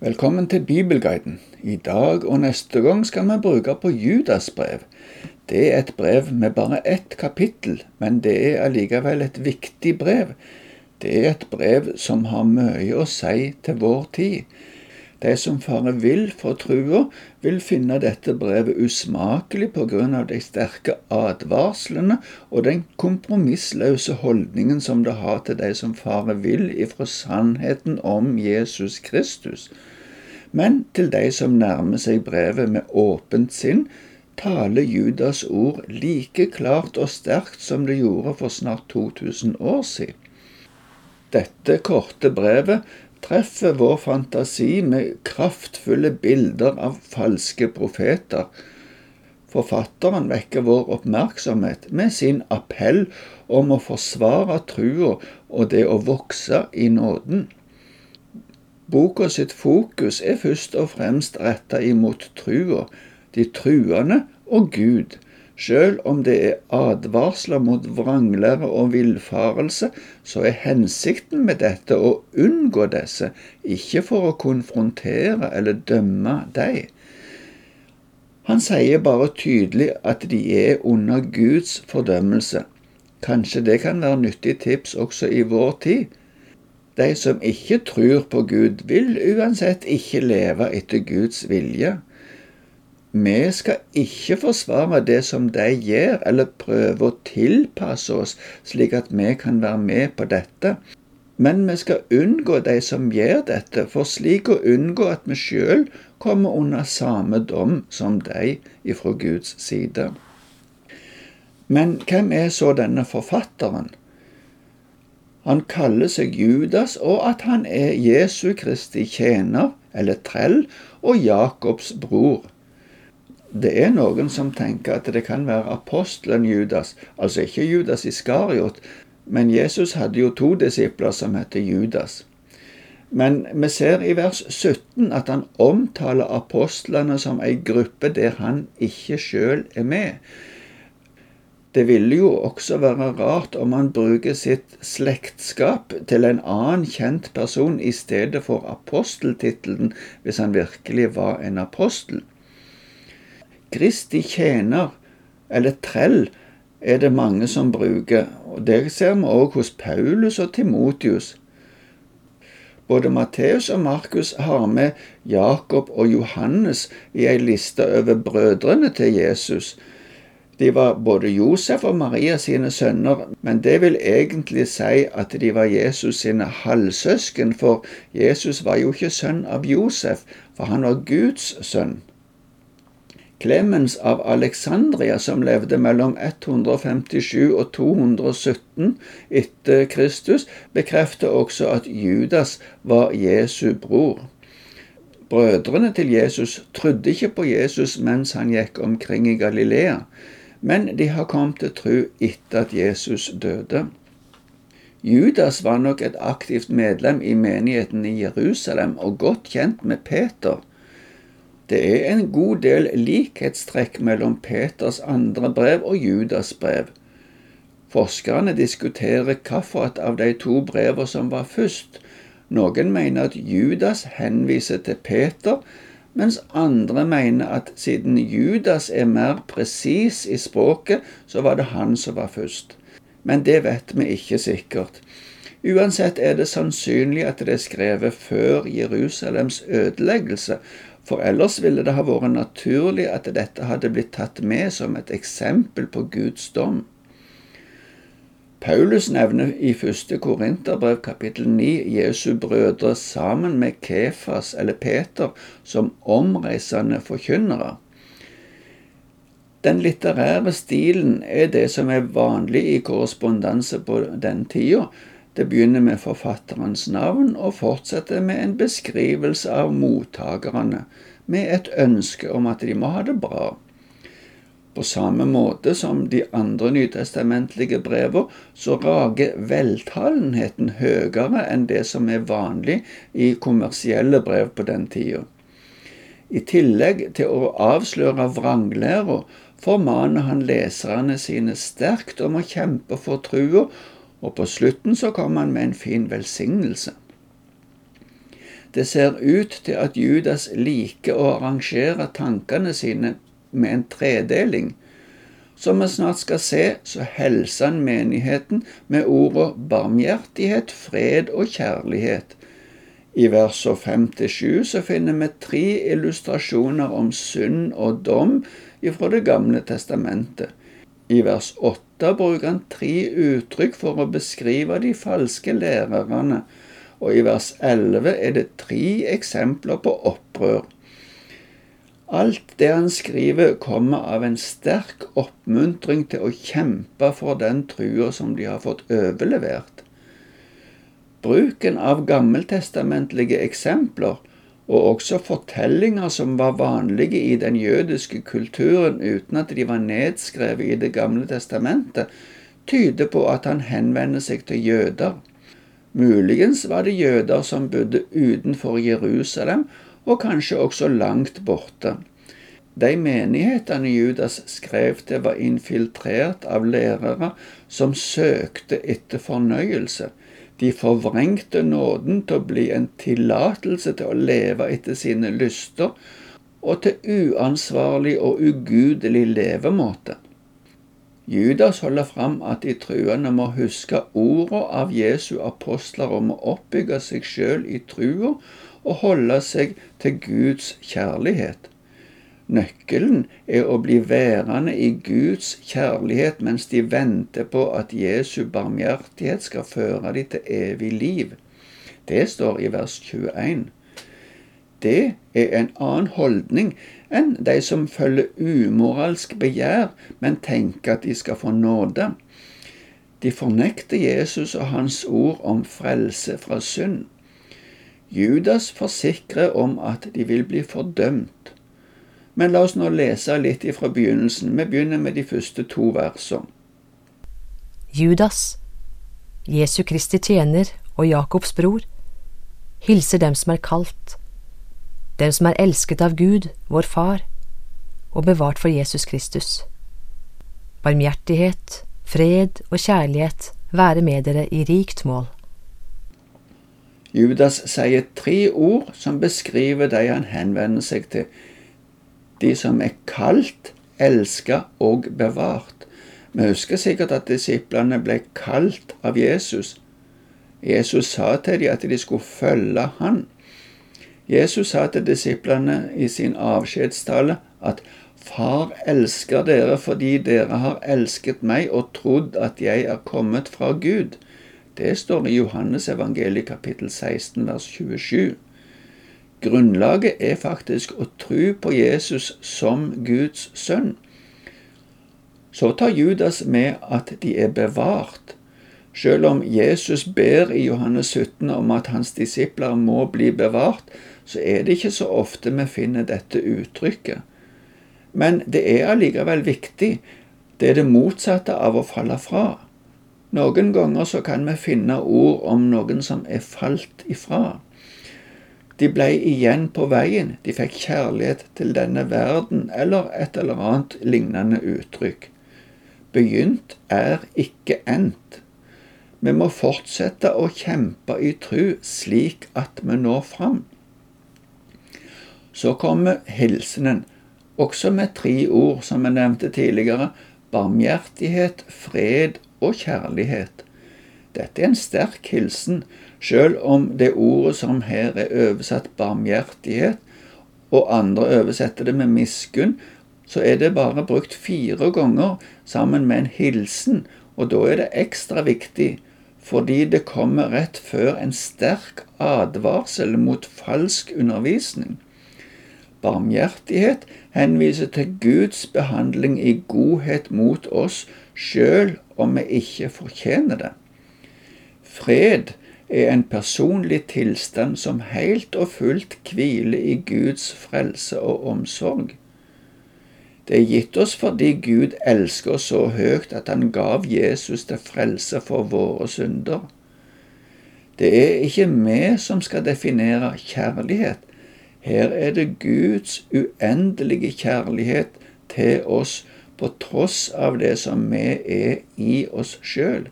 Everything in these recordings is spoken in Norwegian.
Velkommen til Bibelguiden. I dag og neste gang skal vi bruke på Judas brev. Det er et brev med bare ett kapittel, men det er allikevel et viktig brev. Det er et brev som har mye å si til vår tid. De som farer vill for trua, vil finne dette brevet usmakelig på grunn av de sterke advarslene og den kompromissløse holdningen som det har til de som farer vill ifra sannheten om Jesus Kristus. Men til de som nærmer seg brevet med åpent sinn, taler Judas ord like klart og sterkt som det gjorde for snart 2000 år siden. Dette korte brevet treffer vår fantasi med kraftfulle bilder av falske profeter. Forfatteren vekker vår oppmerksomhet med sin appell om å forsvare trua og det å vokse i nåden. Boka sitt fokus er først og fremst retta imot trua, de truende og Gud, Sjøl om det er advarsler mot vranglære og villfarelse, så er hensikten med dette å unngå disse, ikke for å konfrontere eller dømme dem. Han sier bare tydelig at de er under Guds fordømmelse. Kanskje det kan være nyttig tips også i vår tid. De som ikke tror på Gud, vil uansett ikke leve etter Guds vilje. Vi skal ikke forsvare det som de gjør, eller prøve å tilpasse oss slik at vi kan være med på dette. Men vi skal unngå de som gjør dette, for slik å unngå at vi sjøl kommer under samme dom som de ifra Guds side. Men hvem er så denne forfatteren? Han kaller seg Judas, og at han er Jesu Kristi tjener, eller trell, og Jakobs bror. Det er noen som tenker at det kan være apostelen Judas, altså ikke Judas Iskariot, men Jesus hadde jo to disipler som het Judas. Men vi ser i vers 17 at han omtaler apostlene som ei gruppe der han ikke sjøl er med. Det ville jo også være rart om han bruker sitt slektskap til en annen kjent person i stedet for aposteltittelen, hvis han virkelig var en apostel. Kristi tjener, eller trell, er det mange som bruker, og det ser vi også hos Paulus og Timotius. Både Matteus og Markus har med Jakob og Johannes i ei liste over brødrene til Jesus. De var både Josef og Maria sine sønner, men det vil egentlig si at de var Jesus sine halvsøsken, for Jesus var jo ikke sønn av Josef, for han var Guds sønn. Clemens av Alexandria, som levde mellom 157 og 217 etter Kristus, bekrefter også at Judas var Jesu bror. Brødrene til Jesus trodde ikke på Jesus mens han gikk omkring i Galilea, men de har kommet til tro etter at Jesus døde. Judas var nok et aktivt medlem i menigheten i Jerusalem og godt kjent med Peter. Det er en god del likhetstrekk mellom Peters andre brev og Judas brev. Forskerne diskuterer hvilket av de to brevene som var først. Noen mener at Judas henviser til Peter, mens andre mener at siden Judas er mer presis i språket, så var det han som var først. Men det vet vi ikke sikkert. Uansett er det sannsynlig at det er skrevet før Jerusalems ødeleggelse, for ellers ville det ha vært naturlig at dette hadde blitt tatt med som et eksempel på Guds dom. Paulus nevner i første Korinterbrev kapittel 9 Jesu brødre sammen med Kefas eller Peter som omreisende forkynnere. Den litterære stilen er det som er vanlig i korrespondanse på den tida, det begynner med forfatterens navn og fortsetter med en beskrivelse av mottakerne, med et ønske om at de må ha det bra. På samme måte som de andre nytestamentlige brevene, så rager veltalenheten høyere enn det som er vanlig i kommersielle brev på den tida. I tillegg til å avsløre vranglæra formaner han leserne sine sterkt om å kjempe for trua og på slutten så kom han med en fin velsignelse. Det ser ut til at Judas liker å arrangere tankene sine med en tredeling. Som vi snart skal se, så helser han menigheten med ordet barmhjertighet, fred og kjærlighet. I versene 5-7 så finner vi tre illustrasjoner om synd og dom fra Det gamle testamentet. I vers 8 bruker han tre uttrykk for å beskrive de falske lærerne, og i vers 11 er det tre eksempler på opprør. Alt det han skriver, kommer av en sterk oppmuntring til å kjempe for den trua som de har fått overlevert. Bruken av gammeltestamentlige eksempler og også fortellinger som var vanlige i den jødiske kulturen uten at de var nedskrevet i Det gamle testamentet, tyder på at han henvender seg til jøder. Muligens var det jøder som bodde utenfor Jerusalem, og kanskje også langt borte. De menighetene Judas skrev til, var infiltrert av lærere som søkte etter fornøyelse. De forvrengte nåden til å bli en tillatelse til å leve etter sine lyster, og til uansvarlig og ugudelig levemåte. Judas holder fram at de truende må huske ordene av Jesu apostler om å oppbygge seg sjøl i trua og holde seg til Guds kjærlighet. Nøkkelen er å bli værende i Guds kjærlighet mens de venter på at Jesu barmhjertighet skal føre dem til evig liv. Det står i vers 21. Det er en annen holdning enn de som følger umoralsk begjær, men tenker at de skal få nåde. De fornekter Jesus og hans ord om frelse fra synd. Judas forsikrer om at de vil bli fordømt. Men la oss nå lese litt ifra begynnelsen. Vi begynner med de første to versene. Judas, Jesu Kristi tjener og Jakobs bror, hilser dem som er kalt, dem som er elsket av Gud, vår Far, og bevart for Jesus Kristus. Barmhjertighet, fred og kjærlighet være med dere i rikt mål. Judas sier tre ord som beskriver de han henvender seg til de som er kalt, elska og bevart. Vi husker sikkert at disiplene ble kalt av Jesus. Jesus sa til dem at de skulle følge han. Jesus sa til disiplene i sin avskjedstale at Far elsker dere fordi dere har elsket meg og trodd at jeg er kommet fra Gud. Det står i Johannes evangeliet kapittel 16 vers 27. Grunnlaget er faktisk å tro på Jesus som Guds sønn. Så tar Judas med at de er bevart. Selv om Jesus ber i Johannes 17 om at hans disipler må bli bevart, så er det ikke så ofte vi finner dette uttrykket. Men det er allikevel viktig. Det er det motsatte av å falle fra. Noen ganger så kan vi finne ord om noen som er falt ifra. De ble igjen på veien, de fikk kjærlighet til denne verden, eller et eller annet lignende uttrykk. Begynt er ikke endt. Vi må fortsette å kjempe i tru slik at vi når fram. Så kommer hilsenen, også med tre ord som jeg nevnte tidligere, barmhjertighet, fred og kjærlighet. Dette er en sterk hilsen Sjøl om det ordet som her er oversatt barmhjertighet, og andre oversetter det med miskunn, så er det bare brukt fire ganger sammen med en hilsen, og da er det ekstra viktig fordi det kommer rett før en sterk advarsel mot falsk undervisning. Barmhjertighet henviser til Guds behandling i godhet mot oss sjøl om vi ikke fortjener det. Fred er en personlig tilstand som helt og fullt hviler i Guds frelse og omsorg. Det er gitt oss fordi Gud elsker oss så høyt at han gav Jesus til frelse for våre synder. Det er ikke vi som skal definere kjærlighet. Her er det Guds uendelige kjærlighet til oss på tross av det som vi er i oss sjøl.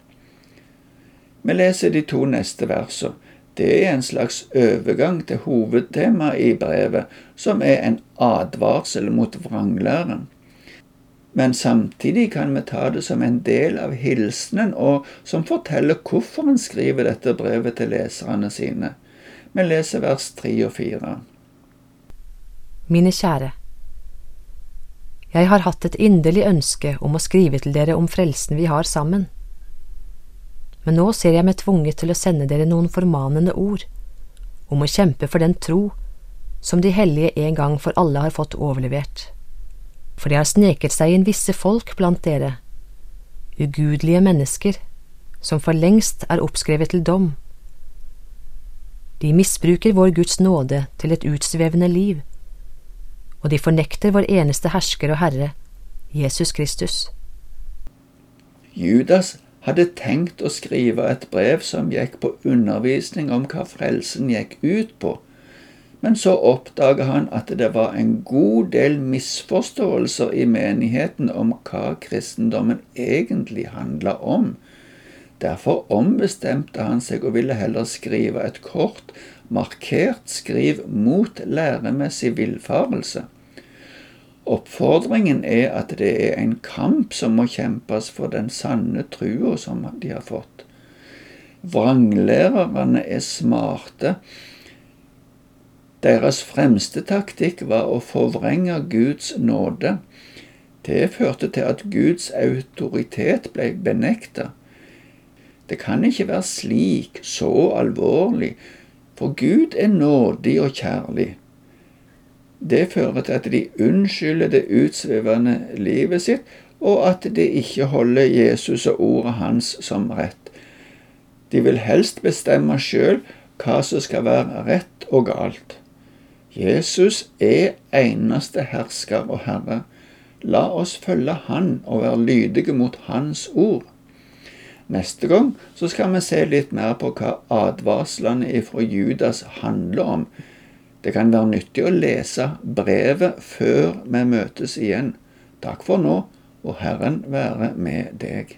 Vi leser de to neste versene. Det er en slags overgang til hovedtemaet i brevet, som er en advarsel mot vranglæren. Men samtidig kan vi ta det som en del av hilsenen, og som forteller hvorfor en skriver dette brevet til leserne sine. Vi leser vers tre og fire. Mine kjære. Jeg har hatt et inderlig ønske om å skrive til dere om frelsen vi har sammen. Men nå ser jeg meg tvunget til å sende dere noen formanende ord, om å kjempe for den tro som de hellige en gang for alle har fått overlevert. For det har sneket seg inn visse folk blant dere, ugudelige mennesker, som for lengst er oppskrevet til dom. De misbruker vår Guds nåde til et utsvevende liv og de fornekter vår eneste hersker og herre, Jesus Kristus. Judas hadde tenkt å skrive et brev som gikk på undervisning om hva frelsen gikk ut på, men så oppdaga han at det var en god del misforståelser i menigheten om hva kristendommen egentlig handla om. Derfor ombestemte han seg og ville heller skrive et kort, markert skriv mot læremessig villfarelse. Oppfordringen er at det er en kamp som må kjempes for den sanne trua som de har fått. Vranglærerne er smarte. Deres fremste taktikk var å forvrenge Guds nåde. Det førte til at Guds autoritet ble benekta. Det kan ikke være slik, så alvorlig, for Gud er nådig og kjærlig. Det fører til at de unnskylder det utsvevende livet sitt, og at de ikke holder Jesus og ordet hans som rett. De vil helst bestemme sjøl hva som skal være rett og galt. Jesus er eneste hersker og herre. La oss følge Han og være lydige mot Hans ord. Neste gang så skal vi se litt mer på hva advarslene ifra Judas handler om det kan være nyttig å lese brevet før vi møtes igjen. Takk for nå, og Herren være med deg.